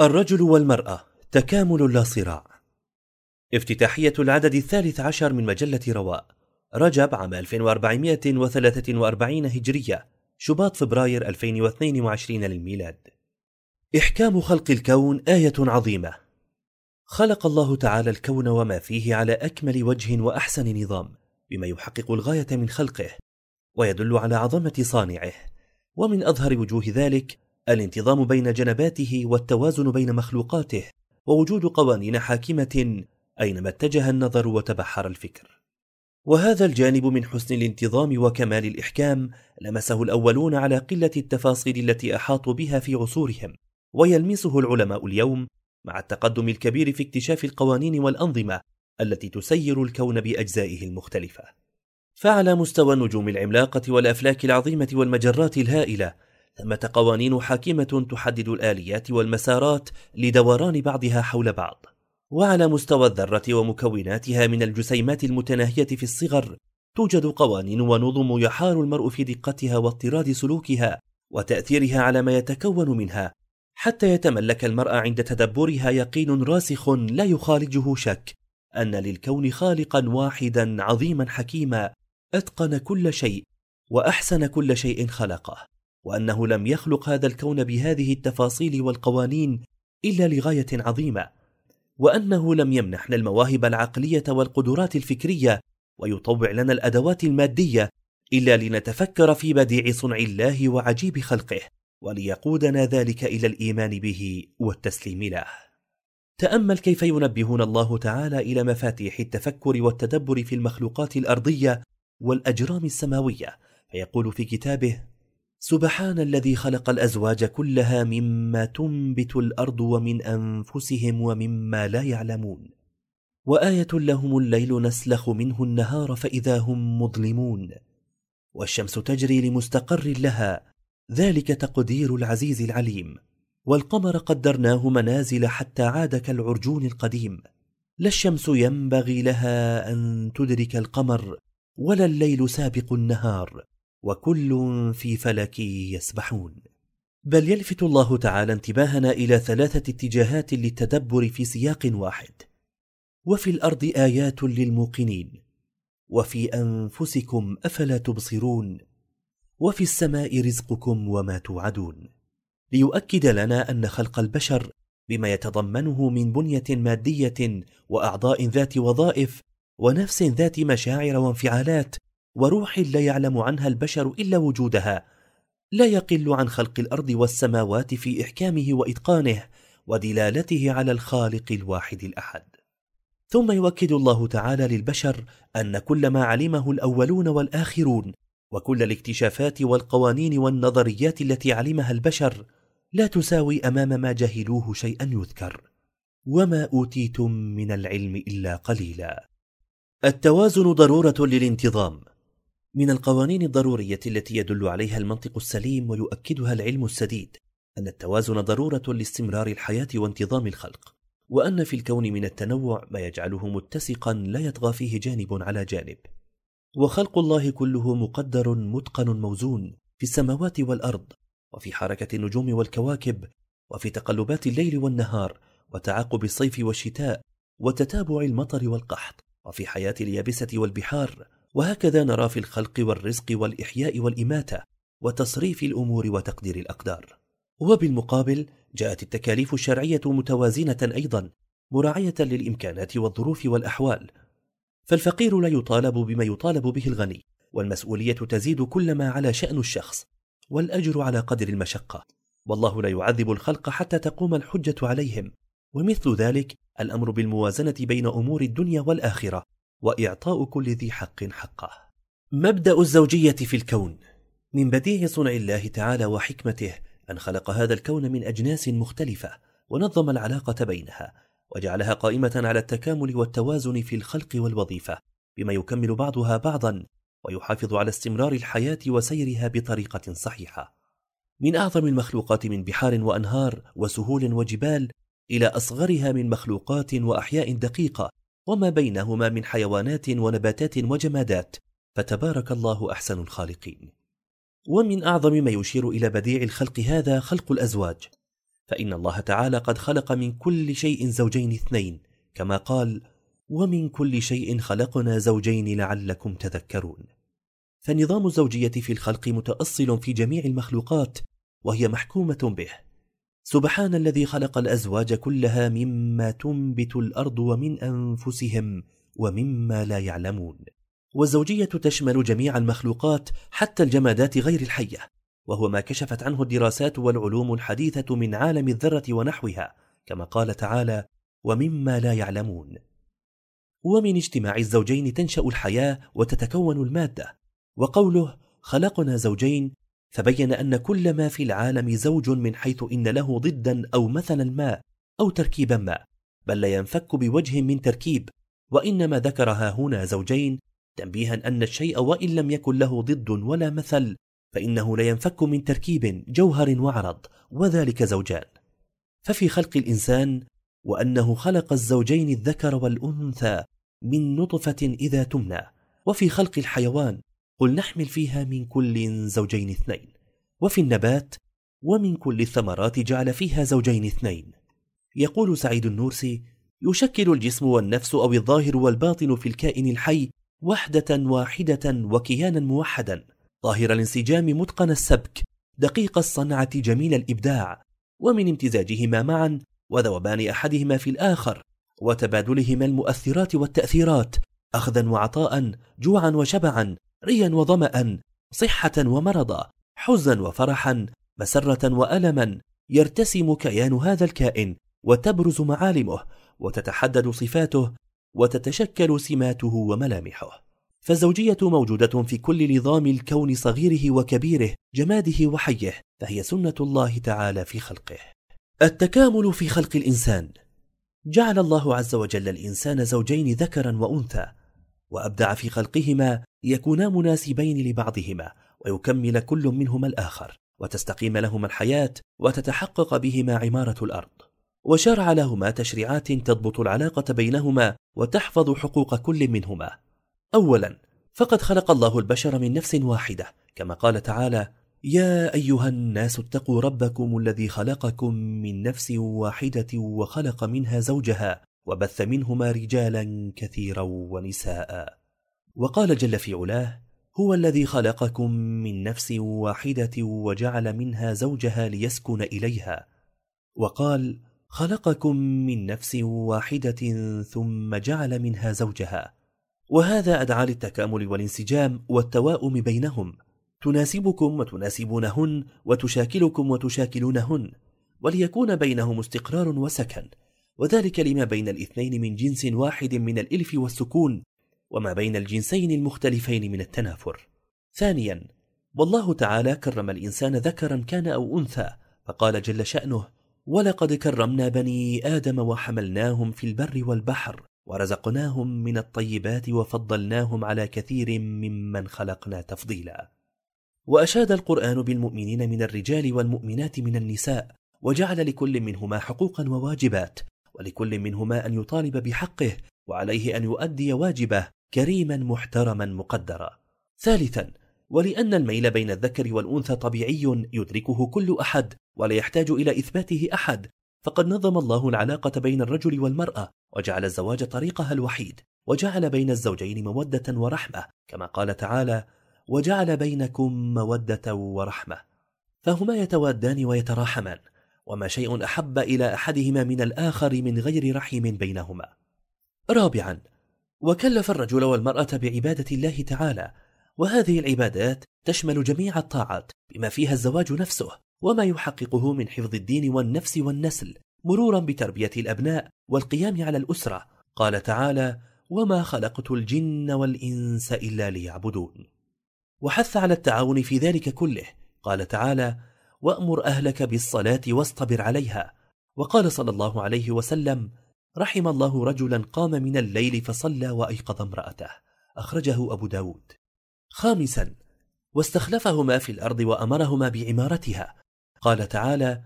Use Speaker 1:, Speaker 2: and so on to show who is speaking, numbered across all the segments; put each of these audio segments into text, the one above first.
Speaker 1: الرجل والمرأة تكامل لا صراع. افتتاحية العدد الثالث عشر من مجلة رواء رجب عام 1443 هجرية شباط فبراير 2022 للميلاد. إحكام خلق الكون آية عظيمة. خلق الله تعالى الكون وما فيه على أكمل وجه وأحسن نظام بما يحقق الغاية من خلقه ويدل على عظمة صانعه ومن أظهر وجوه ذلك الانتظام بين جنباته والتوازن بين مخلوقاته ووجود قوانين حاكمة أينما اتجه النظر وتبحر الفكر. وهذا الجانب من حسن الانتظام وكمال الإحكام لمسه الأولون على قلة التفاصيل التي أحاطوا بها في عصورهم ويلمسه العلماء اليوم مع التقدم الكبير في اكتشاف القوانين والأنظمة التي تسير الكون بأجزائه المختلفة. فعلى مستوى النجوم العملاقة والأفلاك العظيمة والمجرات الهائلة ثمة قوانين حاكمة تحدد الآليات والمسارات لدوران بعضها حول بعض. وعلى مستوى الذرة ومكوناتها من الجسيمات المتناهية في الصغر توجد قوانين ونظم يحار المرء في دقتها واضطراد سلوكها وتأثيرها على ما يتكون منها. حتى يتملك المرء عند تدبرها يقين راسخ لا يخالجه شك أن للكون خالقا واحدا عظيما حكيما أتقن كل شيء وأحسن كل شيء خلقه. وأنه لم يخلق هذا الكون بهذه التفاصيل والقوانين إلا لغاية عظيمة وأنه لم يمنحنا المواهب العقلية والقدرات الفكرية ويطوع لنا الأدوات المادية إلا لنتفكر في بديع صنع الله وعجيب خلقه وليقودنا ذلك إلى الإيمان به والتسليم له. تأمل كيف ينبهنا الله تعالى إلى مفاتيح التفكر والتدبر في المخلوقات الأرضية والأجرام السماوية فيقول في كتابه سبحان الذي خلق الأزواج كلها مما تنبت الأرض ومن أنفسهم ومما لا يعلمون. وآية لهم الليل نسلخ منه النهار فإذا هم مظلمون. والشمس تجري لمستقر لها ذلك تقدير العزيز العليم. والقمر قدرناه منازل حتى عاد كالعرجون القديم. لا الشمس ينبغي لها أن تدرك القمر ولا الليل سابق النهار. وكل في فلك يسبحون. بل يلفت الله تعالى انتباهنا إلى ثلاثة اتجاهات للتدبر في سياق واحد. وفي الأرض آيات للموقنين. وفي أنفسكم أفلا تبصرون. وفي السماء رزقكم وما توعدون. ليؤكد لنا أن خلق البشر بما يتضمنه من بنية مادية وأعضاء ذات وظائف ونفس ذات مشاعر وانفعالات وروح لا يعلم عنها البشر إلا وجودها لا يقل عن خلق الأرض والسماوات في إحكامه وإتقانه ودلالته على الخالق الواحد الأحد. ثم يؤكد الله تعالى للبشر أن كل ما علمه الأولون والآخرون وكل الاكتشافات والقوانين والنظريات التي علمها البشر لا تساوي أمام ما جهلوه شيئا يذكر. وما أوتيتم من العلم إلا قليلا. التوازن ضرورة للانتظام. من القوانين الضرورية التي يدل عليها المنطق السليم ويؤكدها العلم السديد أن التوازن ضرورة لاستمرار الحياة وانتظام الخلق وأن في الكون من التنوع ما يجعله متسقا لا يطغى فيه جانب على جانب. وخلق الله كله مقدر متقن موزون في السماوات والأرض وفي حركة النجوم والكواكب وفي تقلبات الليل والنهار وتعاقب الصيف والشتاء وتتابع المطر والقحط وفي حياة اليابسة والبحار وهكذا نرى في الخلق والرزق والإحياء والإماتة وتصريف الأمور وتقدير الأقدار. وبالمقابل جاءت التكاليف الشرعية متوازنة أيضا مراعية للإمكانات والظروف والأحوال. فالفقير لا يطالب بما يطالب به الغني والمسؤولية تزيد كلما على شأن الشخص والأجر على قدر المشقة. والله لا يعذب الخلق حتى تقوم الحجة عليهم. ومثل ذلك الأمر بالموازنة بين أمور الدنيا والآخرة. وإعطاء كل ذي حق حقه. مبدأ الزوجية في الكون. من بديع صنع الله تعالى وحكمته أن خلق هذا الكون من أجناس مختلفة ونظم العلاقة بينها وجعلها قائمة على التكامل والتوازن في الخلق والوظيفة بما يكمل بعضها بعضا ويحافظ على استمرار الحياة وسيرها بطريقة صحيحة. من أعظم المخلوقات من بحار وأنهار وسهول وجبال إلى أصغرها من مخلوقات وأحياء دقيقة وما بينهما من حيوانات ونباتات وجمادات فتبارك الله أحسن الخالقين. ومن أعظم ما يشير إلى بديع الخلق هذا خلق الأزواج. فإن الله تعالى قد خلق من كل شيء زوجين اثنين كما قال ومن كل شيء خلقنا زوجين لعلكم تذكرون فنظام الزوجية في الخلق متأصل في جميع المخلوقات وهي محكومة به. سبحان الذي خلق الأزواج كلها مما تنبت الأرض ومن أنفسهم ومما لا يعلمون. والزوجية تشمل جميع المخلوقات حتى الجمادات غير الحية وهو ما كشفت عنه الدراسات والعلوم الحديثة من عالم الذرة ونحوها كما قال تعالى ومما لا يعلمون ومن اجتماع الزوجين تنشأ الحياة وتتكون المادة وقوله خلقنا زوجين فبين أن كل ما في العالم زوج من حيث إن له ضدا أو مثلا ما أو تركيبا ما بل لا ينفك بوجه من تركيب. وإنما ذكرها هنا زوجين تنبيها أن الشيء وإن لم يكن له ضد ولا مثل فإنه لا ينفك من تركيب جوهر وعرض وذلك زوجان. ففي خلق الإنسان وأنه خلق الزوجين الذكر والأنثى من نطفة إذا تمنى. وفي خلق الحيوان قل نحمل فيها من كل زوجين اثنين وفي النبات ومن كل الثمرات جعل فيها زوجين اثنين. يقول سعيد النورسي يشكل الجسم والنفس أو الظاهر والباطن في الكائن الحي وحدة واحدة وكيانا موحدا. ظاهر الانسجام متقن السبك دقيق الصنعة جميل الإبداع ومن امتزاجهما معا وذوبان أحدهما في الآخر وتبادلهما المؤثرات والتأثيرات أخذا وعطاء جوعا وشبعا ريا وظمأ صحة ومرضا حزنا وفرحا مسرة وألما يرتسم كيان هذا الكائن وتبرز معالمه وتتحدد صفاته وتتشكل سماته وملامحه. فالزوجية موجودة في كل نظام الكون صغيره وكبيره جماده وحيه فهي سنة الله تعالى في خلقه. التكامل في خلق الإنسان. جعل الله عز وجل الإنسان زوجين ذكرا وأنثى وأبدع في خلقهما يكونا مناسبين لبعضهما ويكمل كل منهما الآخر وتستقيم لهما الحياة وتتحقق بهما عمارة الأرض. وشرع لهما تشريعات تضبط العلاقة بينهما وتحفظ حقوق كل منهما. أولا فقد خلق الله البشر من نفس واحدة كما قال تعالى يا أيها الناس اتقوا ربكم الذي خلقكم من نفس واحدة وخلق منها زوجها وبث منهما رجالا كثيرا ونساء. وقال جل في علاه هو الذي خلقكم من نفس واحدة وجعل منها زوجها ليسكن إليها. وقال خلقكم من نفس واحدة ثم جعل منها زوجها. وهذا أدعى للتكامل والانسجام والتواؤم بينهم. تناسبكم وتناسبونهن وتشاكلكم وتشاكلونهن وليكون بينهم استقرار وسكن. وذلك لما بين الاثنين من جنس واحد من الإلف والسكون وما بين الجنسين المختلفين من التنافر. ثانيا والله تعالى كرم الإنسان ذكرا كان أو أنثى فقال جل شأنه ولقد كرمنا بني آدم وحملناهم في البر والبحر ورزقناهم من الطيبات وفضلناهم على كثير ممن خلقنا تفضيلا وأشاد القرآن بالمؤمنين من الرجال والمؤمنات من النساء وجعل لكل منهما حقوقا وواجبات ولكل منهما أن يطالب بحقه وعليه أن يؤدي واجبه كريما محترما مقدرا. ثالثا ولأن الميل بين الذكر والأنثى طبيعي يدركه كل أحد ولا يحتاج إلى إثباته أحد فقد نظم الله العلاقة بين الرجل والمرأة وجعل الزواج طريقها الوحيد وجعل بين الزوجين مودة ورحمة كما قال تعالى وجعل بينكم مودة ورحمة فهما يتوادان ويتراحمان. وما شيء أحب إلى أحدهما من الآخر من غير رحم بينهما. رابعا وكلف الرجل والمرأة بعبادة الله تعالى وهذه العبادات تشمل جميع الطاعات بما فيها الزواج نفسه وما يحققه من حفظ الدين والنفس والنسل مرورا بتربية الأبناء والقيام على الأسرة. قال تعالى وما خلقت الجن والإنس إلا ليعبدون وحث على التعاون في ذلك كله. قال تعالى وأمر أهلك بالصلاة واصطبر عليها. وقال صلى الله عليه وسلم رحم الله رجلا قام من الليل فصلى وأيقظ امرأته. أخرجه أبو داود. خامسا واستخلفهما في الأرض وأمرهما بعمارتها. قال تعالى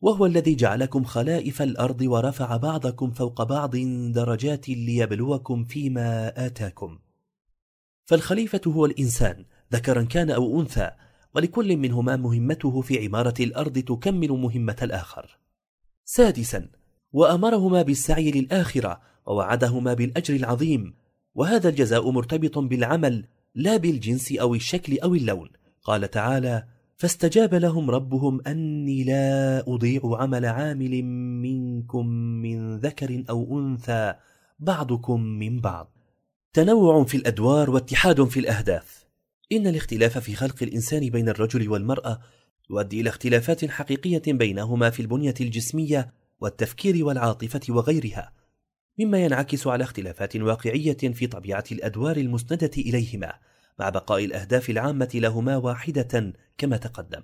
Speaker 1: وهو الذي جعلكم خلائف الأرض ورفع بعضكم فوق بعض درجات ليبلوكم فيما آتاكم. فالخليفة هو الإنسان ذكرا كان أو أنثى. ولكل منهما مهمته في عمارة الأرض تكمل مهمة الآخر. سادسا وأمرهما بالسعي للآخرة ووعدهما بالأجر العظيم وهذا الجزاء مرتبط بالعمل لا بالجنس أو الشكل أو اللون. قال تعالى فاستجاب لهم ربهم أني لا أضيع عمل عامل منكم من ذكر أو أنثى بعضكم من بعض. تنوع في الأدوار واتحاد في الأهداف. إن الاختلاف في خلق الإنسان بين الرجل والمرأة يؤدي إلى اختلافات حقيقية بينهما في البنية الجسمية والتفكير والعاطفة وغيرها مما ينعكس على اختلافات واقعية في طبيعة الأدوار المسندة إليهما مع بقاء الأهداف العامة لهما واحدة كما تقدم.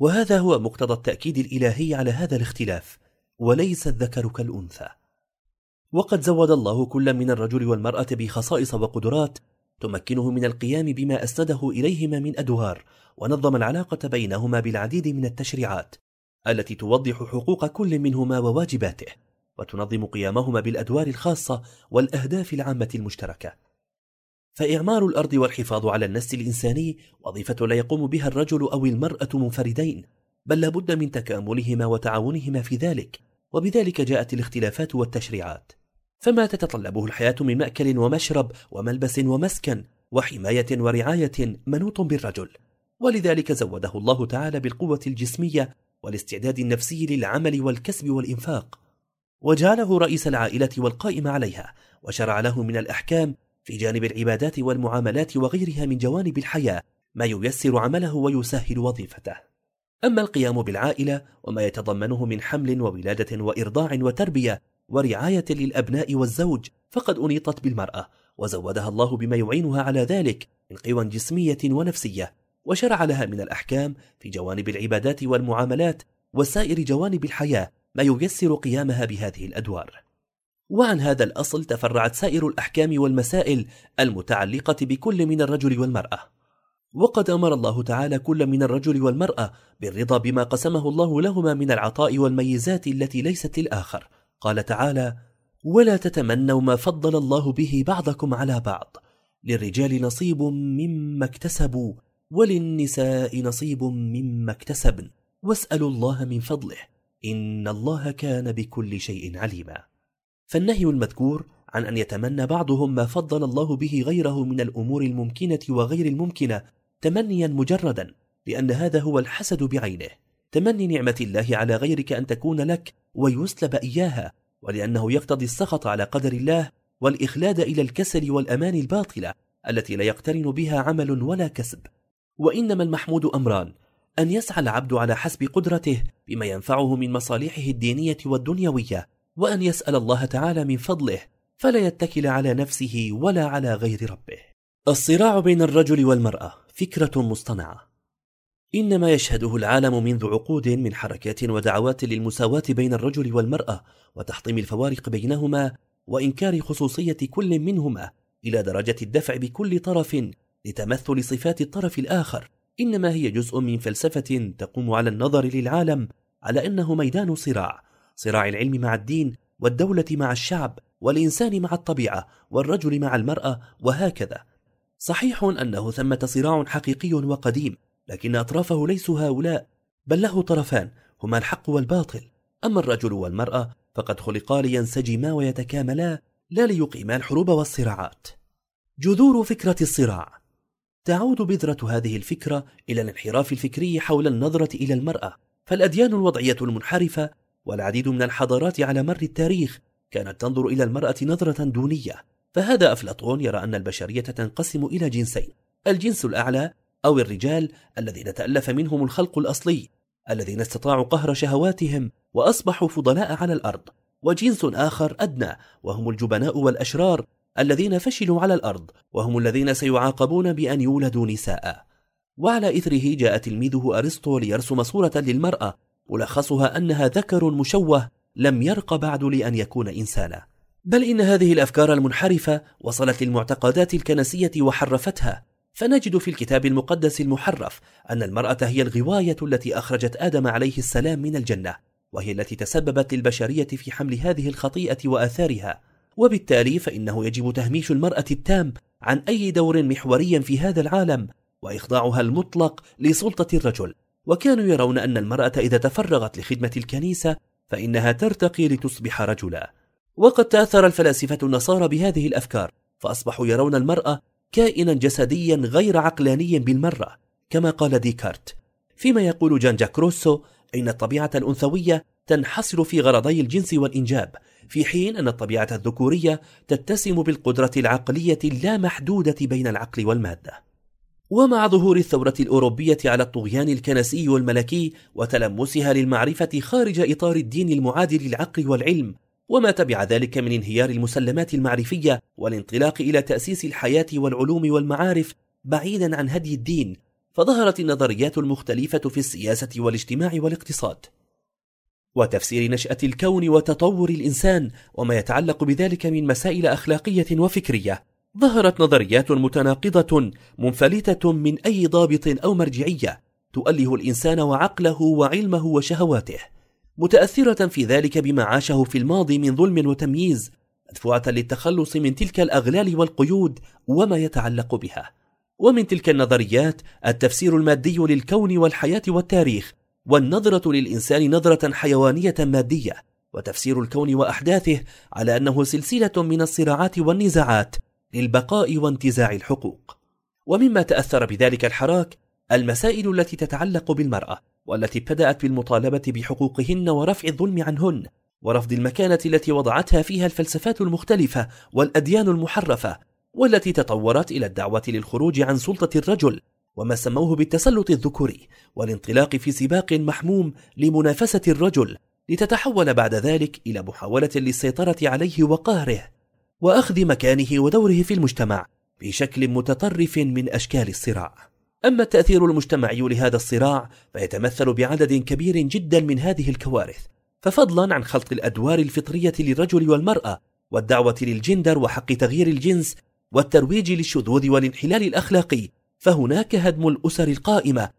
Speaker 1: وهذا هو مقتضى التأكيد الإلهي على هذا الاختلاف وليس الذكر كالأنثى. وقد زود الله كل من الرجل والمرأة بخصائص وقدرات تمكنه من القيام بما أسنده إليهما من أدوار ونظم العلاقة بينهما بالعديد من التشريعات التي توضح حقوق كل منهما وواجباته وتنظم قيامهما بالأدوار الخاصة والأهداف العامة المشتركة. فإعمار الأرض والحفاظ على النسل الإنساني وظيفة لا يقوم بها الرجل أو المرأة منفردين بل لابد من تكاملهما وتعاونهما في ذلك وبذلك جاءت الاختلافات والتشريعات. فما تتطلبه الحياة من مأكل ومشرب وملبس ومسكن وحماية ورعاية منوط بالرجل. ولذلك زوده الله تعالى بالقوة الجسمية والاستعداد النفسي للعمل والكسب والإنفاق. وجعله رئيس العائلة والقائم عليها وشرع له من الأحكام في جانب العبادات والمعاملات وغيرها من جوانب الحياة ما ييسر عمله ويسهل وظيفته. أما القيام بالعائلة وما يتضمنه من حمل وولادة وإرضاع وتربية ورعاية للأبناء والزوج فقد أنيطت بالمرأة وزودها الله بما يعينها على ذلك من قوى جسمية ونفسية وشرع لها من الأحكام في جوانب العبادات والمعاملات وسائر جوانب الحياة ما ييسر قيامها بهذه الأدوار. وعن هذا الأصل تفرعت سائر الأحكام والمسائل المتعلقة بكل من الرجل والمرأة. وقد أمر الله تعالى كل من الرجل والمرأة بالرضا بما قسمه الله لهما من العطاء والميزات التي ليست للآخر. قال تعالى ولا تتمنوا ما فضل الله به بعضكم على بعض. للرجال نصيب مما اكتسبوا وللنساء نصيب مما اكتسبن. واسألوا الله من فضله إن الله كان بكل شيء عليما. فالنهي المذكور عن أن يتمنى بعضهم ما فضل الله به غيره من الأمور الممكنة وغير الممكنة تمنيا مجردا لأن هذا هو الحسد بعينه. تمني نعمة الله على غيرك أن تكون لك ويسلب إياها ولأنه يقتضي السخط على قدر الله والإخلاد إلى الكسل والأمان الباطلة التي لا يقترن بها عمل ولا كسب. وإنما المحمود أمران أن يسعى العبد على حسب قدرته بما ينفعه من مصالحه الدينية والدنيوية وأن يسأل الله تعالى من فضله فلا يتكل على نفسه ولا على غير ربه. الصراع بين الرجل والمرأة فكرة مصطنعة. إنما يشهده العالم منذ عقود من حركات ودعوات للمساواة بين الرجل والمرأة وتحطيم الفوارق بينهما وإنكار خصوصية كل منهما إلى درجة الدفع بكل طرف لتمثل صفات الطرف الآخر. إنما هي جزء من فلسفة تقوم على النظر للعالم على أنه ميدان صراع صراع العلم مع الدين والدولة مع الشعب والإنسان مع الطبيعة والرجل مع المرأة وهكذا. صحيح أنه ثمة صراع حقيقي وقديم لكن أطرافه ليسوا هؤلاء بل له طرفان هما الحق والباطل. أما الرجل والمرأة فقد خلقا لينسجما ويتكاملا لا ليقيما الحروب والصراعات. جذور فكرة الصراع. تعود بذرة هذه الفكرة إلى الانحراف الفكري حول النظرة إلى المرأة. فالأديان الوضعية المنحرفة والعديد من الحضارات على مر التاريخ كانت تنظر إلى المرأة نظرة دونية. فهذا أفلاطون يرى أن البشرية تنقسم إلى جنسين. الجنس الأعلى أو الرجال الذين تألف منهم الخلق الأصلي الذين استطاعوا قهر شهواتهم وأصبحوا فضلاء على الأرض وجنس آخر أدنى وهم الجبناء والأشرار الذين فشلوا على الأرض وهم الذين سيعاقبون بأن يولدوا نساء. وعلى إثره جاء تلميذه أرسطو ليرسم صورة للمرأة ملخصها أنها ذكر مشوه لم يرق بعد لأن يكون إنسانا. بل إن هذه الأفكار المنحرفة وصلت للمعتقدات الكنسية وحرفتها فنجد في الكتاب المقدس المحرف أن المرأة هي الغواية التي أخرجت آدم عليه السلام من الجنة وهي التي تسببت للبشرية في حمل هذه الخطيئة وآثارها. وبالتالي فإنه يجب تهميش المرأة التام عن أي دور محوري في هذا العالم وإخضاعها المطلق لسلطة الرجل. وكانوا يرون أن المرأة إذا تفرغت لخدمة الكنيسة فإنها ترتقي لتصبح رجلا. وقد تأثر الفلاسفة النصارى بهذه الأفكار فأصبحوا يرون المرأة كائنا جسديا غير عقلاني بالمرة كما قال ديكارت. فيما يقول جان جاك روسو إن الطبيعة الأنثوية تنحصر في غرضي الجنس والإنجاب في حين أن الطبيعة الذكورية تتسم بالقدرة العقلية اللامحدودة بين العقل والمادة. ومع ظهور الثورة الأوروبية على الطغيان الكنسي والملكي وتلمسها للمعرفة خارج إطار الدين المعادل للعقل والعلم وما تبع ذلك من انهيار المسلمات المعرفية والانطلاق إلى تأسيس الحياة والعلوم والمعارف بعيدا عن هدي الدين فظهرت النظريات المختلفة في السياسة والاجتماع والاقتصاد. وتفسير نشأة الكون وتطور الإنسان وما يتعلق بذلك من مسائل أخلاقية وفكرية ظهرت نظريات متناقضة منفلتة من أي ضابط أو مرجعية تؤله الإنسان وعقله وعلمه وشهواته. متأثرة في ذلك بما عاشه في الماضي من ظلم وتمييز مدفوعة للتخلص من تلك الأغلال والقيود وما يتعلق بها. ومن تلك النظريات التفسير المادي للكون والحياة والتاريخ والنظرة للإنسان نظرة حيوانية مادية وتفسير الكون وأحداثه على أنه سلسلة من الصراعات والنزاعات للبقاء وانتزاع الحقوق. ومما تأثر بذلك الحراك المسائل التي تتعلق بالمرأة. والتي ابتدأت بالمطالبة بحقوقهن ورفع الظلم عنهن ورفض المكانة التي وضعتها فيها الفلسفات المختلفة والأديان المحرفة والتي تطورت إلى الدعوة للخروج عن سلطة الرجل وما سموه بالتسلط الذكوري والانطلاق في سباق محموم لمنافسة الرجل لتتحول بعد ذلك إلى محاولة للسيطرة عليه وقهره وأخذ مكانه ودوره في المجتمع بشكل متطرف من أشكال الصراع. أما التأثير المجتمعي لهذا الصراع فيتمثل بعدد كبير جدا من هذه الكوارث ففضلا عن خلط الأدوار الفطرية للرجل والمرأة والدعوة للجندر وحق تغيير الجنس والترويج للشذوذ والانحلال الأخلاقي فهناك هدم الأسر القائمة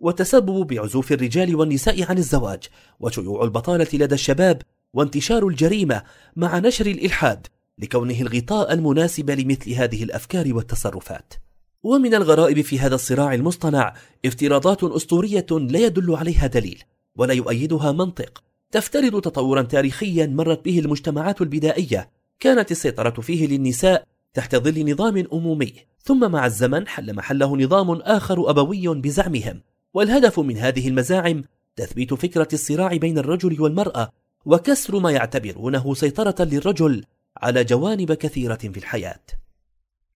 Speaker 1: وتسبب بعزوف الرجال والنساء عن الزواج وشيوع البطالة لدى الشباب وانتشار الجريمة مع نشر الإلحاد لكونه الغطاء المناسب لمثل هذه الأفكار والتصرفات. ومن الغرائب في هذا الصراع المصطنع افتراضات أسطورية لا يدل عليها دليل ولا يؤيدها منطق. تفترض تطورا تاريخيا مرت به المجتمعات البدائية كانت السيطرة فيه للنساء تحت ظل نظام أمومي ثم مع الزمن حل محله نظام آخر أبوي بزعمهم. والهدف من هذه المزاعم تثبيت فكرة الصراع بين الرجل والمرأة وكسر ما يعتبرونه سيطرة للرجل على جوانب كثيرة في الحياة.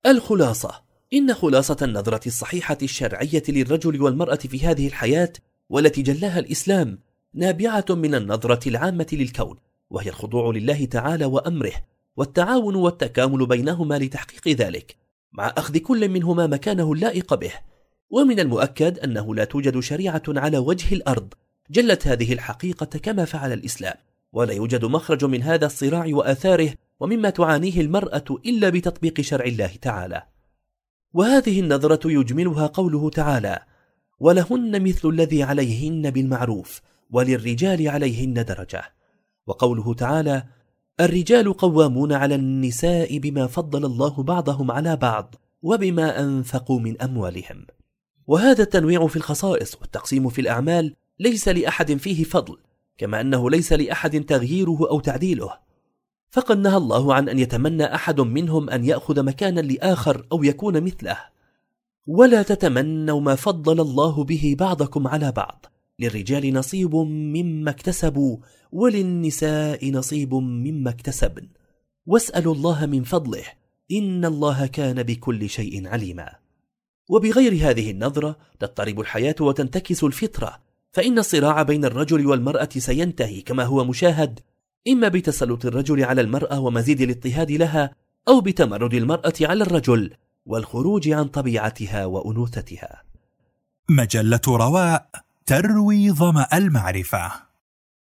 Speaker 1: الخلاصة إن خلاصة النظرة الصحيحة الشرعية للرجل والمرأة في هذه الحياة والتي جلاها الإسلام نابعة من النظرة العامة للكون وهي الخضوع لله تعالى وأمره والتعاون والتكامل بينهما لتحقيق ذلك مع أخذ كل منهما مكانه اللائق به. ومن المؤكد أنه لا توجد شريعة على وجه الأرض جلت هذه الحقيقة كما فعل الإسلام ولا يوجد مخرج من هذا الصراع وآثاره ومما تعانيه المرأة إلا بتطبيق شرع الله تعالى. وهذه النظرة يجملها قوله تعالى ولهن مثل الذي عليهن بالمعروف وللرجال عليهن درجة وقوله تعالى الرجال قوامون على النساء بما فضل الله بعضهم على بعض وبما أنفقوا من أموالهم وهذا التنويع في الخصائص والتقسيم في الأعمال ليس لأحد فيه فضل كما أنه ليس لأحد تغييره أو تعديله. فقد نهى الله عن أن يتمنى أحد منهم أن يأخذ مكانا لآخر أو يكون مثله. ولا تتمنوا ما فضل الله به بعضكم على بعض. للرجال نصيب مما اكتسبوا وللنساء نصيب مما اكتسبن. واسألوا الله من فضله إن الله كان بكل شيء عليما. وبغير هذه النظرة تضطرب الحياة وتنتكس الفطرة فإن الصراع بين الرجل والمرأة سينتهي كما هو مشاهد إما بتسلط الرجل على المرأة ومزيد الاضطهاد لها أو بتمرد المرأة على الرجل والخروج عن طبيعتها وأنوثتها.
Speaker 2: مجلة رواء تروي ظمأ المعرفة.